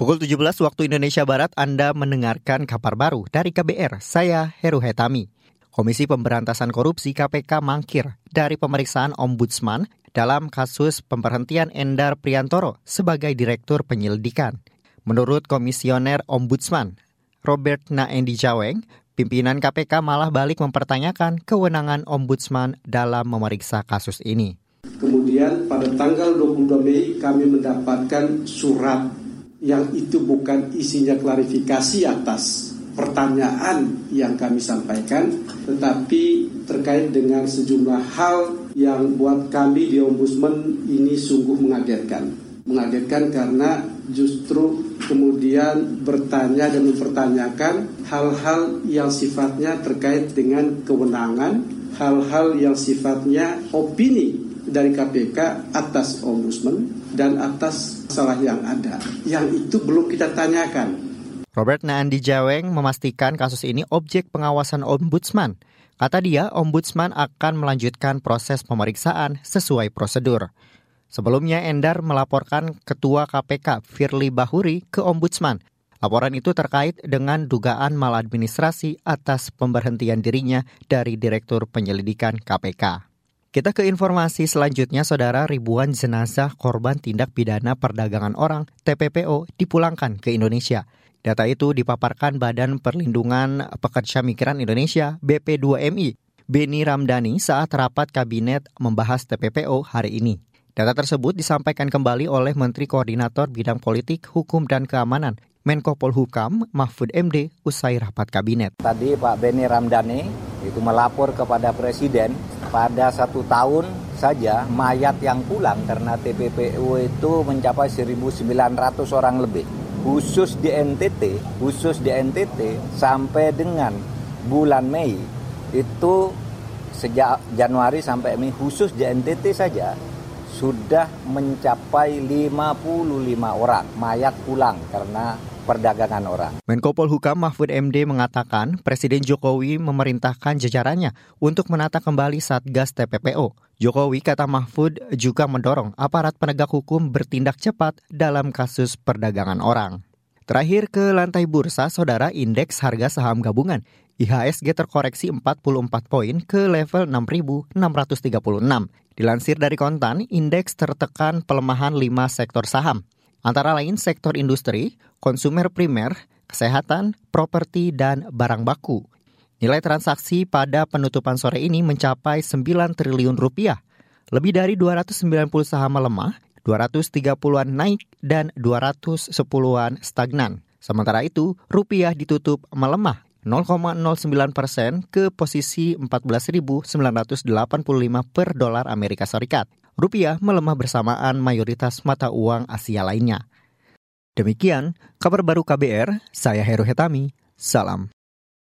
Pukul 17 waktu Indonesia Barat Anda mendengarkan kabar baru dari KBR. Saya Heru Hetami. Komisi Pemberantasan Korupsi KPK mangkir dari pemeriksaan Ombudsman dalam kasus pemberhentian Endar Priantoro sebagai Direktur Penyelidikan. Menurut Komisioner Ombudsman Robert Naendi Jaweng, pimpinan KPK malah balik mempertanyakan kewenangan Ombudsman dalam memeriksa kasus ini. Kemudian pada tanggal 22 Mei kami mendapatkan surat yang itu bukan isinya klarifikasi atas pertanyaan yang kami sampaikan, tetapi terkait dengan sejumlah hal yang buat kami di Ombudsman ini sungguh mengagetkan. Mengagetkan karena justru kemudian bertanya dan mempertanyakan hal-hal yang sifatnya terkait dengan kewenangan, hal-hal yang sifatnya opini dari KPK atas Ombudsman dan atas salah yang ada. Yang itu belum kita tanyakan. Robert Naandi Jaweng memastikan kasus ini objek pengawasan Ombudsman. Kata dia, Ombudsman akan melanjutkan proses pemeriksaan sesuai prosedur. Sebelumnya Endar melaporkan Ketua KPK Firly Bahuri ke Ombudsman. Laporan itu terkait dengan dugaan maladministrasi atas pemberhentian dirinya dari Direktur Penyelidikan KPK. Kita ke informasi selanjutnya, saudara ribuan jenazah korban tindak pidana perdagangan orang (TPPO) dipulangkan ke Indonesia. Data itu dipaparkan Badan Perlindungan Pekerja Migran Indonesia (BP2MI) Beni Ramdhani saat rapat kabinet membahas TPPO hari ini. Data tersebut disampaikan kembali oleh Menteri Koordinator Bidang Politik, Hukum, dan Keamanan Menko Polhukam Mahfud MD usai rapat kabinet. Tadi Pak Beni Ramdhani itu melapor kepada Presiden pada satu tahun saja mayat yang pulang karena TPPU itu mencapai 1.900 orang lebih. Khusus di NTT, khusus di NTT sampai dengan bulan Mei itu sejak Januari sampai Mei khusus di NTT saja sudah mencapai 55 orang mayat pulang karena perdagangan orang. Menko Polhukam Mahfud MD mengatakan Presiden Jokowi memerintahkan jajarannya untuk menata kembali Satgas TPPO. Jokowi, kata Mahfud, juga mendorong aparat penegak hukum bertindak cepat dalam kasus perdagangan orang. Terakhir ke lantai bursa, saudara indeks harga saham gabungan. IHSG terkoreksi 44 poin ke level 6.636. Dilansir dari kontan, indeks tertekan pelemahan 5 sektor saham antara lain sektor industri, konsumer primer, kesehatan, properti, dan barang baku. Nilai transaksi pada penutupan sore ini mencapai 9 triliun rupiah. Lebih dari 290 saham melemah, 230-an naik, dan 210-an stagnan. Sementara itu, rupiah ditutup melemah 0,09 persen ke posisi 14.985 per dolar Amerika Serikat rupiah melemah bersamaan mayoritas mata uang Asia lainnya. Demikian kabar baru KBR, saya Heru Hetami, salam.